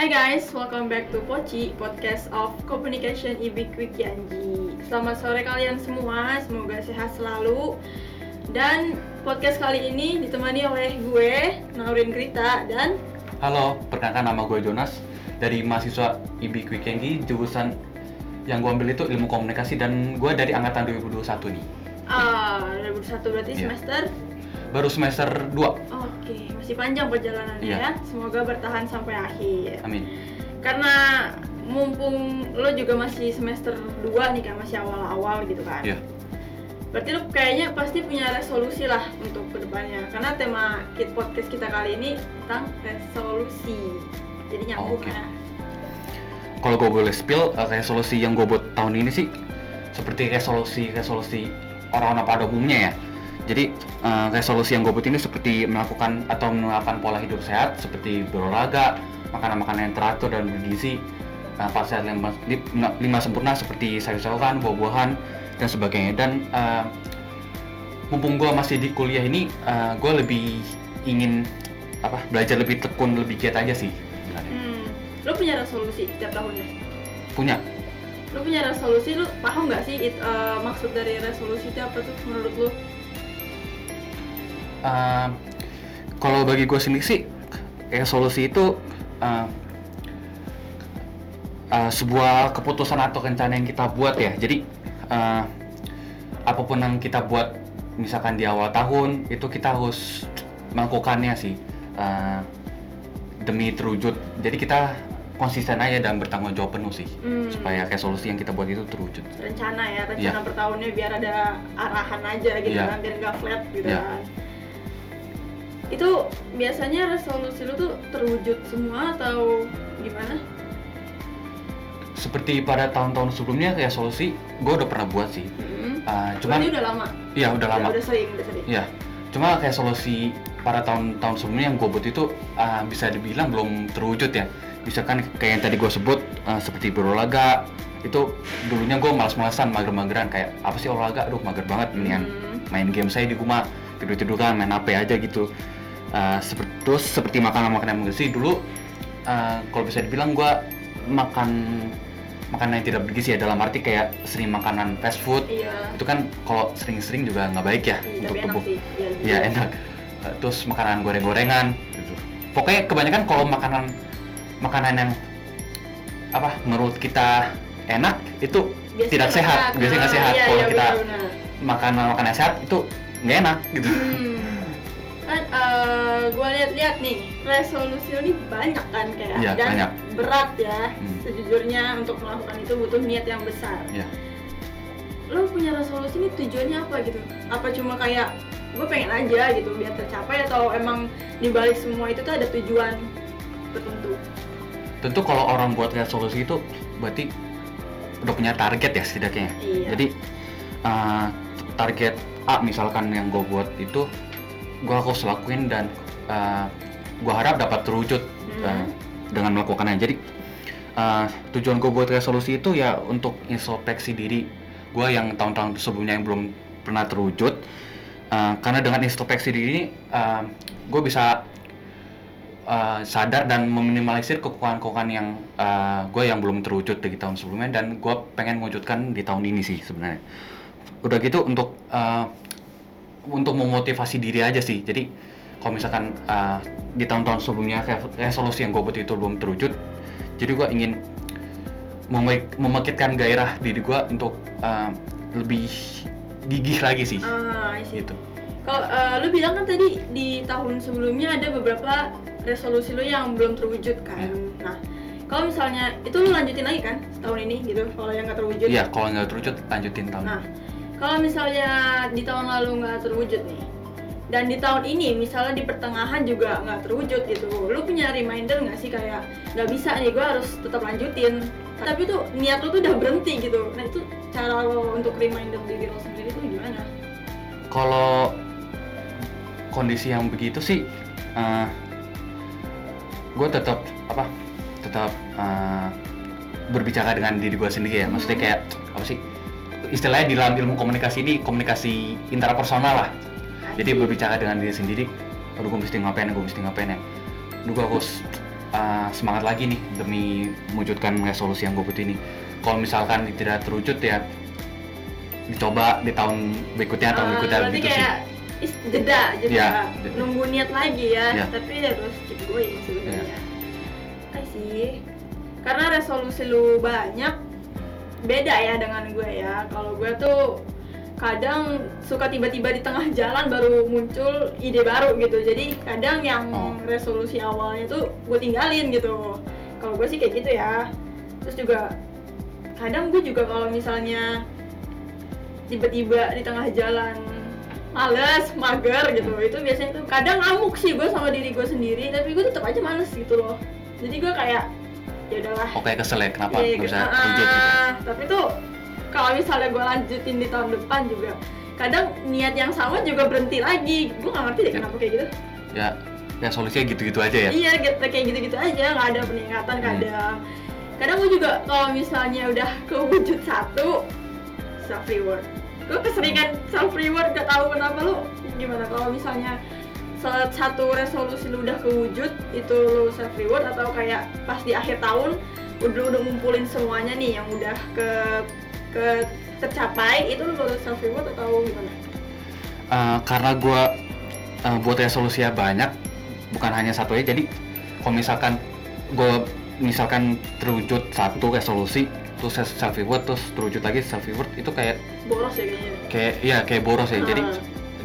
Hai guys, welcome back to Poci, podcast of Communication IB Quick Yanji. Selamat sore kalian semua, semoga sehat selalu. Dan podcast kali ini ditemani oleh gue, Naurin Grita, dan Halo, perkenalkan nama gue Jonas dari mahasiswa IB Quick Yangi, jurusan yang gue ambil itu ilmu komunikasi dan gue dari angkatan 2021 nih. ah 2021 berarti Iya. semester Baru semester 2. Oke, masih panjang perjalanannya Iya. ya. Semoga bertahan sampai akhir. Amin. Karena mumpung lo juga masih semester 2 nih kan, masih awal-awal gitu kan. Iya. Berarti lo kayaknya pasti punya resolusi lah untuk ke depannya. Karena tema kit podcast kita kali ini tentang resolusi. Jadi nyambung Oke. ya. Kalau gue boleh spill, eh, resolusi yang gue buat tahun ini sih seperti resolusi-resolusi orang-orang pada umumnya ya. Jadi eh, resolusi yang gue buat ini seperti melakukan atau menerapkan pola hidup sehat seperti berolahraga, makanan-makanan yang teratur dan bergizi, uh, sehat lima, lima, sempurna seperti sayur-sayuran, buah-buahan dan sebagainya. Dan eh, mumpung gue masih di kuliah ini, gue lebih ingin apa belajar lebih tekun, lebih giat aja sih. Hmm. Lo punya resolusi setiap tahunnya? Punya. Lo punya resolusi, lo paham nggak sih it- eh, maksud dari resolusi itu apa tuh menurut lo? Uh, kalau bagi gue sendiri sih resolusi itu uh, uh, sebuah keputusan atau rencana yang kita buat ya jadi uh, apa pun yang kita buat misalkan di awal tahun itu kita harus melakukannya sih uh, demi terwujud jadi kita konsisten aja dan bertanggung jawab penuh sih Hmm. supaya resolusi yang kita buat itu terwujud rencana ya rencana Iya. per tahunnya biar ada arahan aja gitu Iya. kan biar nggak flat gitu Iya. kan itu biasanya resolusi lu tuh terwujud semua atau gimana? seperti pada tahun-tahun sebelumnya resolusi gue udah pernah buat sih Hmm. Uh, cuman Berarti udah lama? Iya udah lama. Udah sering, udah sering. Iya. Cuma resolusi pada tahun-tahun sebelumnya yang gue buat itu uh, bisa dibilang belum terwujud ya. Misalkan kayak yang tadi gue sebut uh, seperti berolahraga itu dulunya gue malas-malasan, mager-mageran kayak apa sih olahraga? Aduh mager banget mendingan Hmm. main game saya di rumah tidur-tiduran main HP aja gitu. Uh, seperti terus seperti makanan-makanan yang bergizi dulu uh, kalau bisa dibilang gue makan makanan yang tidak bergizi ya dalam arti kayak sering makanan fast food Iya. itu kan kalau sering-sering juga nggak baik ya Iya, untuk enak tubuh. Iya, Iya enak. Eh, Terus makanan goreng-gorengan gitu. Pokoknya kebanyakan kalau makanan makanan yang apa menurut kita enak itu Biasanya tidak sehat, biasanya nggak Ah, sehat. Iya, Kalau iya, kita benar-benar. makanan makanan sehat itu nggak enak gitu. Hmm. Kan gue lihat-lihat nih resolusi lu nih banyak kan kayak Iya, dan banyak. berat ya Hmm. sejujurnya untuk melakukan itu butuh niat yang besar. Iya. Lo punya resolusi ini tujuannya apa gitu? Apa cuma kayak gue pengen aja gitu biar tercapai atau emang dibalik semua itu tuh ada tujuan tertentu? Tentu kalau orang buat resolusi itu berarti udah punya target ya setidaknya. Iya. Jadi uh, target A misalkan yang gue buat itu gue harus lakuin dan uh, gue harap dapat terwujud uh, Hmm. dengan melakukannya. Jadi uh, tujuan gue buat resolusi itu ya untuk introspeksi diri gue yang tahun-tahun sebelumnya yang belum pernah terwujud. Uh, karena dengan introspeksi diri ini uh, gue bisa uh, sadar dan meminimalisir kekurangan-kekurangan yang gue yang belum terwujud di tahun sebelumnya dan gue pengen mewujudkan di tahun ini sih sebenarnya udah gitu untuk uh, untuk memotivasi diri aja sih jadi kalau misalkan uh, di tahun-tahun sebelumnya re- resolusi yang gue buat itu belum terwujud jadi gue ingin meme- membangkitkan gairah diri gue untuk uh, lebih gigih lagi sih Ah, gitu Kalau eh, lu bilang kan tadi di tahun sebelumnya ada beberapa resolusi lu yang belum terwujud kan. Iya. Nah, kalau misalnya itu lu lanjutin lagi kan tahun ini gitu kalau yang nggak terwujud. iya kalau nggak terwujud lanjutin tahun Nah, kalau misalnya di tahun lalu nggak terwujud nih, dan di tahun ini misalnya di pertengahan juga nggak terwujud gitu, lu punya reminder nggak sih kayak nggak bisa nih gue harus tetap lanjutin. Tapi tuh niat lu tuh udah berhenti gitu. Nah itu cara lo untuk reminder diri lo sendiri tuh gimana? kalau kondisi yang begitu sih gue tetap apa tetap eh, berbicara dengan diri gue sendiri ya maksudnya kayak apa sih istilahnya di dalam ilmu komunikasi ini komunikasi intrapersonal lah jadi berbicara dengan diri sendiri aduh gue mesti ngapain gue mesti ngapain ya aduh gue harus uh, semangat lagi nih demi mewujudkan resolusi yang gue buat ini. Kalau misalkan tidak terwujud ya dicoba di tahun berikutnya tahun Eh, berikutnya gitu sih. kayak is, jeda jeda Iya, jeda. nunggu niat lagi ya Iya. tapi harus keep going sebenarnya. I see karena resolusi lu banyak beda ya dengan gue ya. Kalau gue tuh kadang suka tiba-tiba di tengah jalan baru muncul ide baru gitu. Jadi kadang yang Oh. resolusi awalnya tuh gue tinggalin gitu. Kalau gue sih kayak gitu ya. Terus juga kadang gue juga kalau misalnya tiba-tiba di tengah jalan males, mager gitu itu biasanya tuh kadang ngamuk sih gue sama diri gue sendiri tapi gue tetap aja males gitu loh. Jadi gue kayak ya udahlah. Oke kesel ya kenapa? Nggak bisa terwujud gitu. Tapi tuh kalau misalnya gue lanjutin di tahun depan juga kadang niat yang sama juga berhenti lagi. Gue gak ngerti deh Ya. kenapa kayak gitu. Ya ya solusinya gitu-gitu aja ya. iya gitu, kayak gitu-gitu aja. Nggak ada peningkatan Hmm. kadang kadang gue juga kalau misalnya udah kewujud satu self reward gue keseringan self reward gak tahu kenapa lu gimana. Kalau misalnya salah satu resolusi lu udah kewujud itu lu self reward atau kayak pas di akhir tahun udah udah ngumpulin semuanya nih yang udah ke ke tercapai itu lu baru self reward atau gimana? Eh, karena gue buat resolusi ya banyak, bukan hanya satu ya. Jadi kalau misalkan gue misalkan terwujud satu resolusi, terus self reward, terus terwujud lagi self reward, itu kayak Boros ya kayaknya. kayak ya kayak boros ya. Jadi Ah.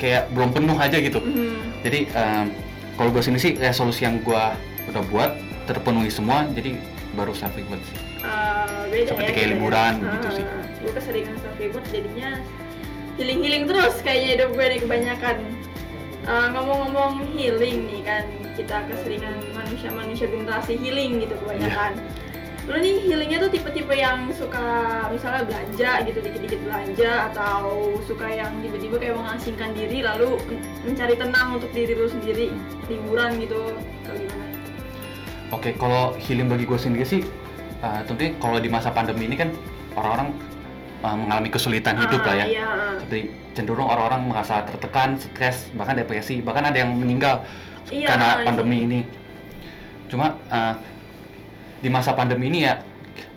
Kayak belum penuh aja gitu. Mhm. Jadi em, kalau gue sini sih resolusi yang gue udah buat terpenuhi semua, jadi baru self reward sih. Uh, beda Seperti ya, kayak liburan ya. gitu sih. Gue keseringan self reward jadinya healing healing terus kayaknya hidup gue nih kebanyakan. Uh, ngomong-ngomong healing nih kan kita keseringan manusia-manusia generasi healing gitu kebanyakan. Lu nih healingnya tuh tipe-tipe yang suka misalnya belanja gitu dikit-dikit belanja atau suka yang tiba-tiba kayak mengasingkan diri lalu mencari tenang untuk diri lu sendiri liburan gitu atau gimana? Oke, kalau healing bagi gue sendiri sih, uh, tentunya kalau di masa pandemi ini kan orang-orang uh, mengalami kesulitan hidup Ah, lah ya. Iya. Jadi cenderung orang-orang merasa tertekan, stres, bahkan depresi, bahkan ada yang meninggal Iya, karena iya. pandemi ini. Cuma uh, di masa pandemi ini ya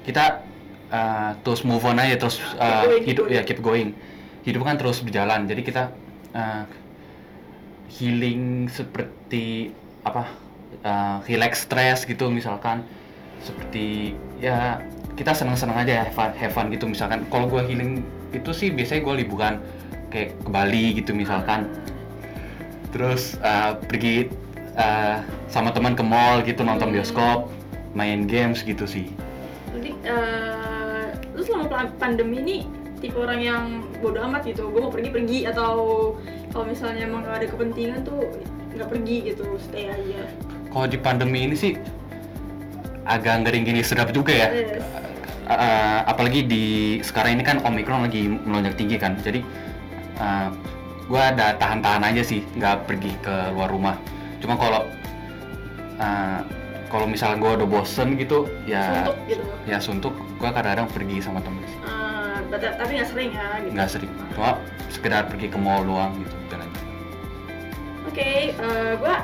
kita uh, terus move on aja, terus uh, hidup ya keep going. Hidup kan terus berjalan, jadi kita uh, healing seperti apa? Uh, relax stress gitu misalkan seperti ya kita senang-senang aja have fun, have fun gitu misalkan kalau gue healing itu sih biasanya gue liburan kayak ke Bali gitu misalkan terus uh, pergi uh, sama teman ke mall gitu nonton Hmm. bioskop main games gitu sih. Jadi, eh, lu selama pandemi ini tipe orang yang bodo amat gitu, gue mau pergi-pergi atau kalau misalnya emang gak ada kepentingan tuh nggak pergi gitu, stay aja. kalau di pandemi ini sih agak ngering gini sedap juga ya. Yes. Uh, apalagi di sekarang ini kan omikron lagi melonjak tinggi kan. Jadi uh, gue ada tahan-tahan aja sih nggak pergi ke luar rumah. Cuma kalau uh, kalau misalnya gue udah bosen gitu ya Suntuk gitu. ya suntuk gue kadang-kadang pergi sama temen Eh, but- tapi nggak sering ya. Gitu. nggak sering cuma sekedar pergi ke mall doang gitu dan aja Oke, eh, gue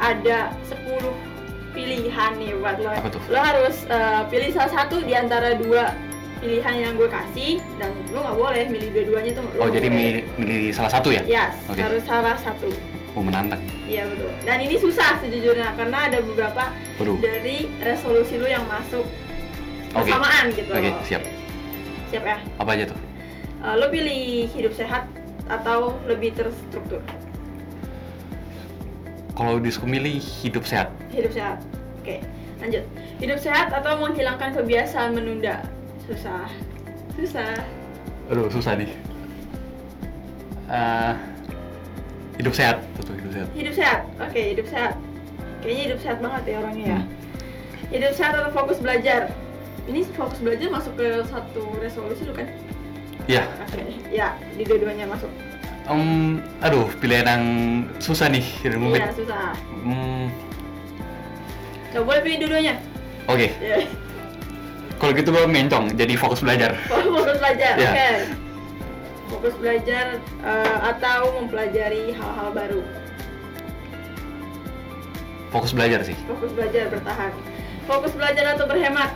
ada 10 pilihan nih buat lo. Apa tuh? Lo harus eh, pilih salah satu di antara dua pilihan yang gue kasih dan lo nggak boleh milih dua-duanya tuh. oh jadi milih, milih salah satu ya Yes, Oke. harus salah satu. Oh menantang Iya betul. Dan ini susah sejujurnya karena ada beberapa waduh dari resolusi lu yang masuk bersamaan gitu. oke siap Siap ya. apa aja tuh Eh, lo pilih hidup sehat atau lebih terstruktur? kalau disuruh milih hidup sehat Hidup sehat. Oke, lanjut. Hidup sehat atau menghilangkan kebiasaan menunda? Susah. Susah. Aduh, susah nih. Eh, hidup sehat, hidup sehat. Hidup sehat. Oke, hidup sehat. Kayaknya hidup sehat banget ya orangnya ya. Hmm. Hidup sehat atau fokus belajar? Ini fokus belajar masuk ke satu resolusi lu kan? Iya. Oke, ya di dua-duanya masuk. Em, aduh, pilihan yang susah nih. Iya, susah. Hmm, Gak boleh pilih dua-duanya. Oke, Ya. kalau gitu gue mencong, jadi fokus belajar. Fokus belajar. Iya. Oke. Fokus belajar eh, atau mempelajari hal-hal baru. Fokus belajar sih. Fokus belajar bertahan. Fokus belajar atau berhemat?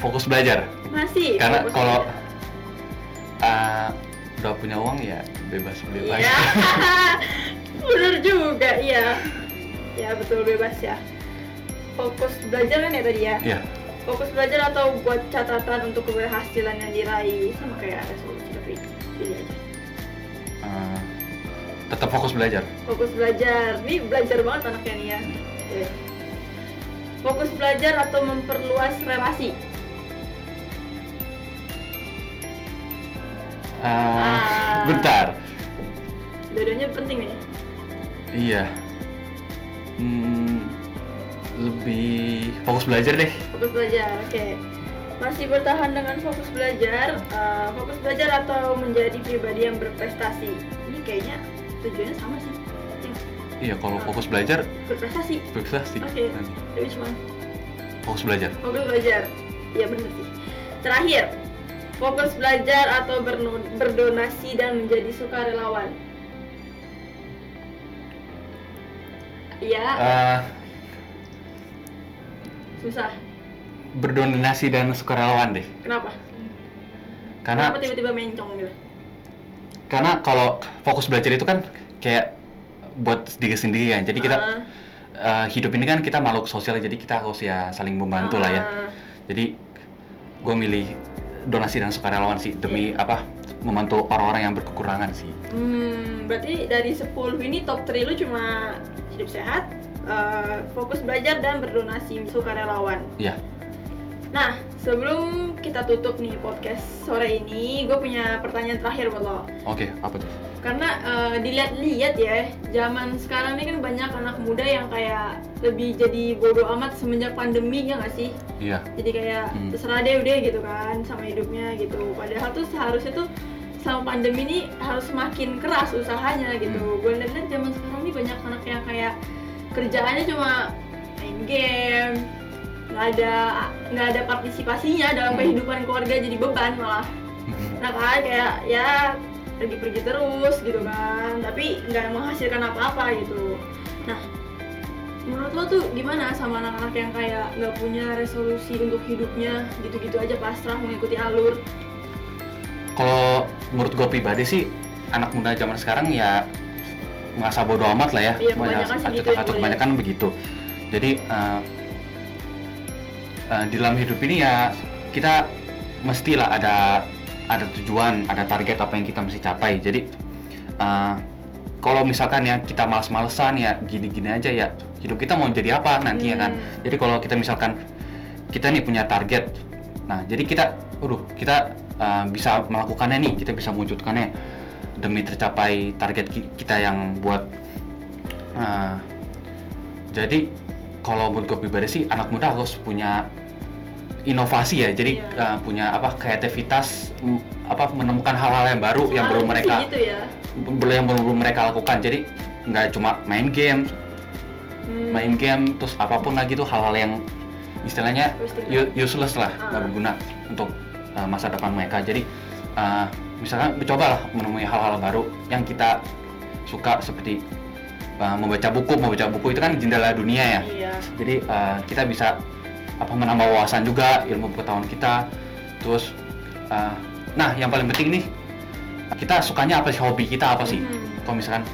Fokus belajar. Masih. Karena kalau uh, udah punya uang ya bebas bebas. Iya. Bener juga, iya. Ya betul bebas ya. Fokus belajar kan ya tadi ya? Iya. Fokus belajar atau buat catatan untuk keberhasilan yang diraih sama kayak resolusi tetap fokus belajar. Fokus belajar. Nih belajar banget anaknya nih ya. Oke. Fokus belajar atau memperluas relasi. Uh, Ah. Bentar. Dua-duanya penting nih. Iya. Hmm, lebih fokus belajar deh. Fokus belajar, oke. Masih bertahan dengan fokus belajar, eh, fokus belajar atau menjadi pribadi yang berprestasi. Ini kayaknya tujuannya sama sih. Iya, kalau fokus belajar berprestasi. berprestasi. Oke. nanti. Tapi cuma Fokus belajar. fokus belajar. Iya bener sih. Terakhir, fokus belajar atau berdonasi dan menjadi sukarelawan. Iya, Uh, susah. berdonasi dan sukarelawan deh. Kenapa? Karena Kenapa tiba-tiba mencong gitu? Karena kalau fokus belajar itu kan kayak buat diri sendiri kan. Jadi kita Ah, uh, hidup ini kan kita makhluk sosial jadi kita harus ya saling membantu lah ya. ah. Jadi gue milih donasi dan sukarelawan sih demi apa membantu orang-orang yang berkekurangan sih. Hmm, berarti dari 10 ini top 3 lu cuma hidup sehat, eh, fokus belajar dan berdonasi sukarelawan. Iya. Nah, sebelum kita tutup nih podcast sore ini, gue punya pertanyaan terakhir buat lo. Oke, apa tuh? Karena eh, dilihat-lihat ya, zaman sekarang ini kan banyak anak muda yang kayak lebih jadi bodoh amat semenjak pandemi ya nggak sih? Iya. jadi kayak Hmm. terserah deh udah gitu kan sama hidupnya gitu padahal tuh seharusnya tuh sama pandemi ini harus semakin keras usahanya gitu Hmm. gue lihat zaman sekarang nih banyak anak yang kayak kerjaannya cuma main game nggak ada nggak ada partisipasinya dalam Hmm. kehidupan keluarga jadi beban malah. Nah kan kayak ya pergi-pergi terus gitu kan. Tapi nggak menghasilkan apa-apa gitu. Nah menurut lo tuh gimana sama anak-anak yang kayak nggak punya resolusi untuk hidupnya? Gitu-gitu aja pasrah mengikuti alur. Kalau menurut gue pribadi sih anak muda zaman sekarang ya merasa bodoh amat lah ya. Iya, kebanyakan sih gitu ya, kebanyakan begitu. Jadi eh, eh, di dalam hidup ini ya kita mestilah ada ada tujuan, ada target apa yang kita mesti capai. Jadi eh, kalau misalkan ya kita malas-malesan ya gini-gini aja ya hidup kita mau jadi apa nantinya kan. Hmm. Jadi kalau kita misalkan kita nih punya target, nah jadi kita, waduh kita uh, bisa melakukannya nih, kita bisa mewujudkannya demi tercapai target ki- kita yang buat. uh, jadi kalau menurut gue pribadi sih anak muda harus punya inovasi ya, jadi Iya. uh, punya apa kreativitas, apa menemukan hal-hal yang baru yang baru Harusnya sih mereka gitu ya belum yang belum mereka lakukan. Jadi nggak cuma main game, Hmm. main game terus apa pun lagi tuh hal-hal yang istilahnya useless lah Ah. nggak berguna untuk uh, masa depan mereka jadi uh, misalkan mencoba lah menemui hal-hal baru yang kita suka seperti uh, membaca buku membaca buku itu kan jendela dunia ya iya jadi uh, kita bisa apa menambah wawasan juga ilmu pengetahuan kita. Terus uh, nah yang paling penting nih kita sukanya apa sih? Hobi kita apa sih? Hmm. kalau misalkan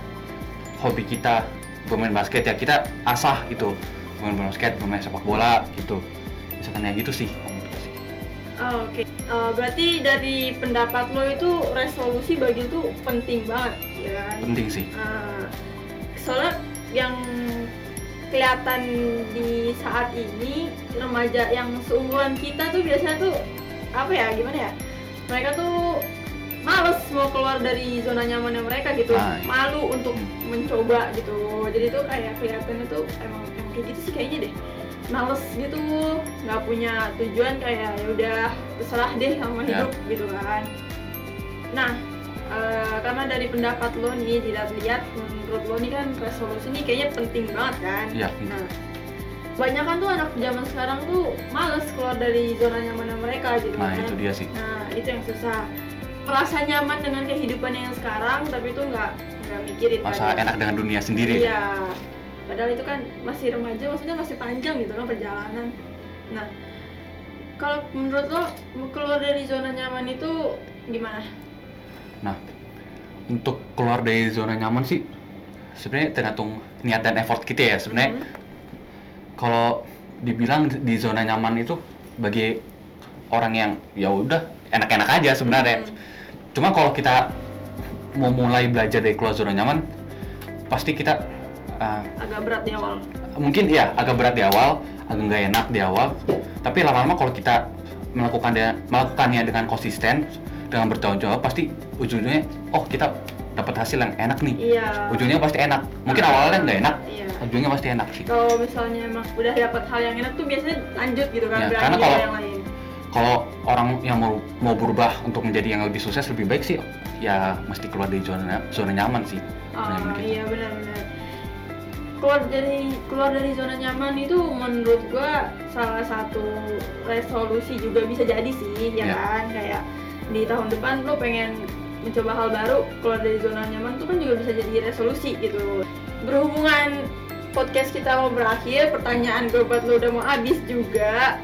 hobi kita bermain basket ya kita asah gitu. Bermain basket bermain sepak bola gitu. Misalkan ya gitu sih. Oh, Oke, Eh, berarti dari pendapat lo itu resolusi bagi tuh penting banget, ya kan? penting sih. Nah, soalnya yang kelihatan di saat ini remaja yang seumuran kita tuh biasanya tuh apa ya gimana ya mereka tuh males mau keluar dari zona nyamannya mereka gitu Ah, iya. malu untuk Hmm. mencoba gitu jadi tuh kayak kelihatannya tuh emang, emang kayak gitu sih kayaknya deh males gitu nggak punya tujuan kayak ya udah terserah deh sama Ya. hidup gitu kan nah eh, karena dari pendapat lo nih dilihat-lihat menurut lo nih kan resolusi nih kayaknya penting banget kan Iya. nah banyak kan tuh anak zaman sekarang tuh males keluar dari zona nyamannya mereka gitu nah kan itu dia sih Nah, itu yang susah. Merasa nyaman dengan kehidupan yang sekarang, tapi itu nggak nggak mikirin masa kan. enak dengan dunia sendiri Iya. padahal itu kan masih remaja maksudnya masih panjang gitu kan perjalanan nah kalau menurut lo keluar dari zona nyaman itu gimana Nah, untuk keluar dari zona nyaman sih sebenarnya tergantung niat dan effort kita ya sebenarnya. Mhm. Kalau dibilang di zona nyaman itu bagi orang yang ya udah enak-enak aja sebenarnya. Mhm. Cuma kalau kita mau mulai belajar dari keluar zona nyaman, pasti kita uh, agak berat di awal mungkin ya agak berat di awal, agak nggak enak di awal. Tapi lama-lama kalau kita melakukannya melakukannya dengan konsisten, dengan bertanggung jawab, pasti ujungnya oh kita dapat hasil yang enak nih. iya Ujungnya pasti enak. Mungkin awalnya nggak enak, iya ujungnya pasti enak sih. kalau misalnya emang udah dapat hal yang enak tuh biasanya lanjut gitu kan Ya, berani karena hal kalau- yang lain Kalau orang yang mau mau berubah untuk menjadi yang lebih sukses lebih baik sih ya mesti keluar dari zona zona nyaman sih. Ah, Nah, iya benar-benar keluar dari keluar dari zona nyaman itu menurut gua salah satu resolusi juga bisa jadi sih ya Ya. kan kayak di tahun depan lo pengen mencoba hal baru keluar dari zona nyaman itu kan juga bisa jadi resolusi gitu. Berhubungan podcast kita mau berakhir pertanyaan gue buat lo udah mau habis juga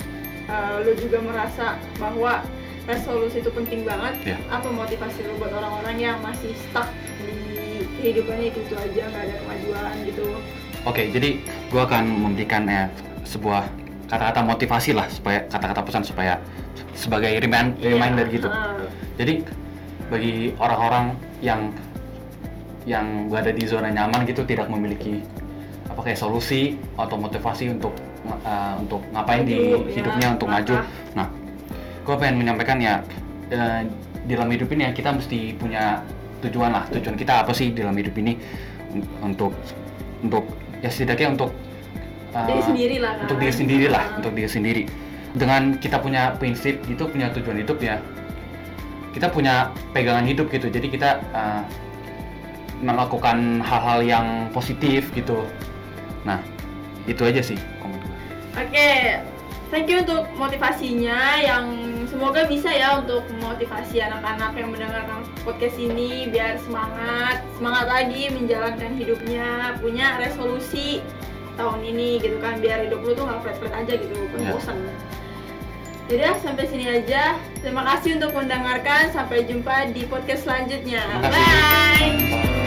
Eh, lo juga merasa bahwa resolusi itu penting banget. Ya. apa motivasi lo buat orang-orang yang masih stuck di kehidupannya itu itu aja nggak ada kemajuan gitu? Oke, jadi gua akan memberikan ya, sebuah kata-kata motivasi lah supaya kata-kata pesan supaya sebagai remind, reminder Iya, gitu. ah, Jadi bagi orang-orang yang yang berada di zona nyaman gitu tidak memiliki apa kayak solusi atau motivasi untuk uh, untuk ngapain di Maju, ya, hidupnya untuk maju. Nah, gue pengen menyampaikan ya uh, di dalam hidup ini ya kita mesti punya tujuan lah. Tujuan kita apa sih di dalam hidup ini Un- untuk untuk ya setidaknya untuk uh, diri sendiri lah kan untuk diri sendiri lah, Ah. untuk diri sendiri. Dengan kita punya prinsip gitu, punya tujuan hidup ya, kita punya pegangan hidup gitu. Jadi kita uh, melakukan hal-hal yang positif gitu. Nah, itu aja sih. Oke, thank you untuk motivasinya yang semoga bisa ya untuk memotivasi anak-anak yang mendengarkan podcast ini biar semangat, semangat lagi menjalankan hidupnya, punya resolusi tahun ini gitu kan biar hidup lu tuh nggak flat-flat aja gitu, Ya. bosan. Yaudah, sampai sini aja. Terima kasih untuk mendengarkan. Sampai jumpa di podcast selanjutnya. Bye.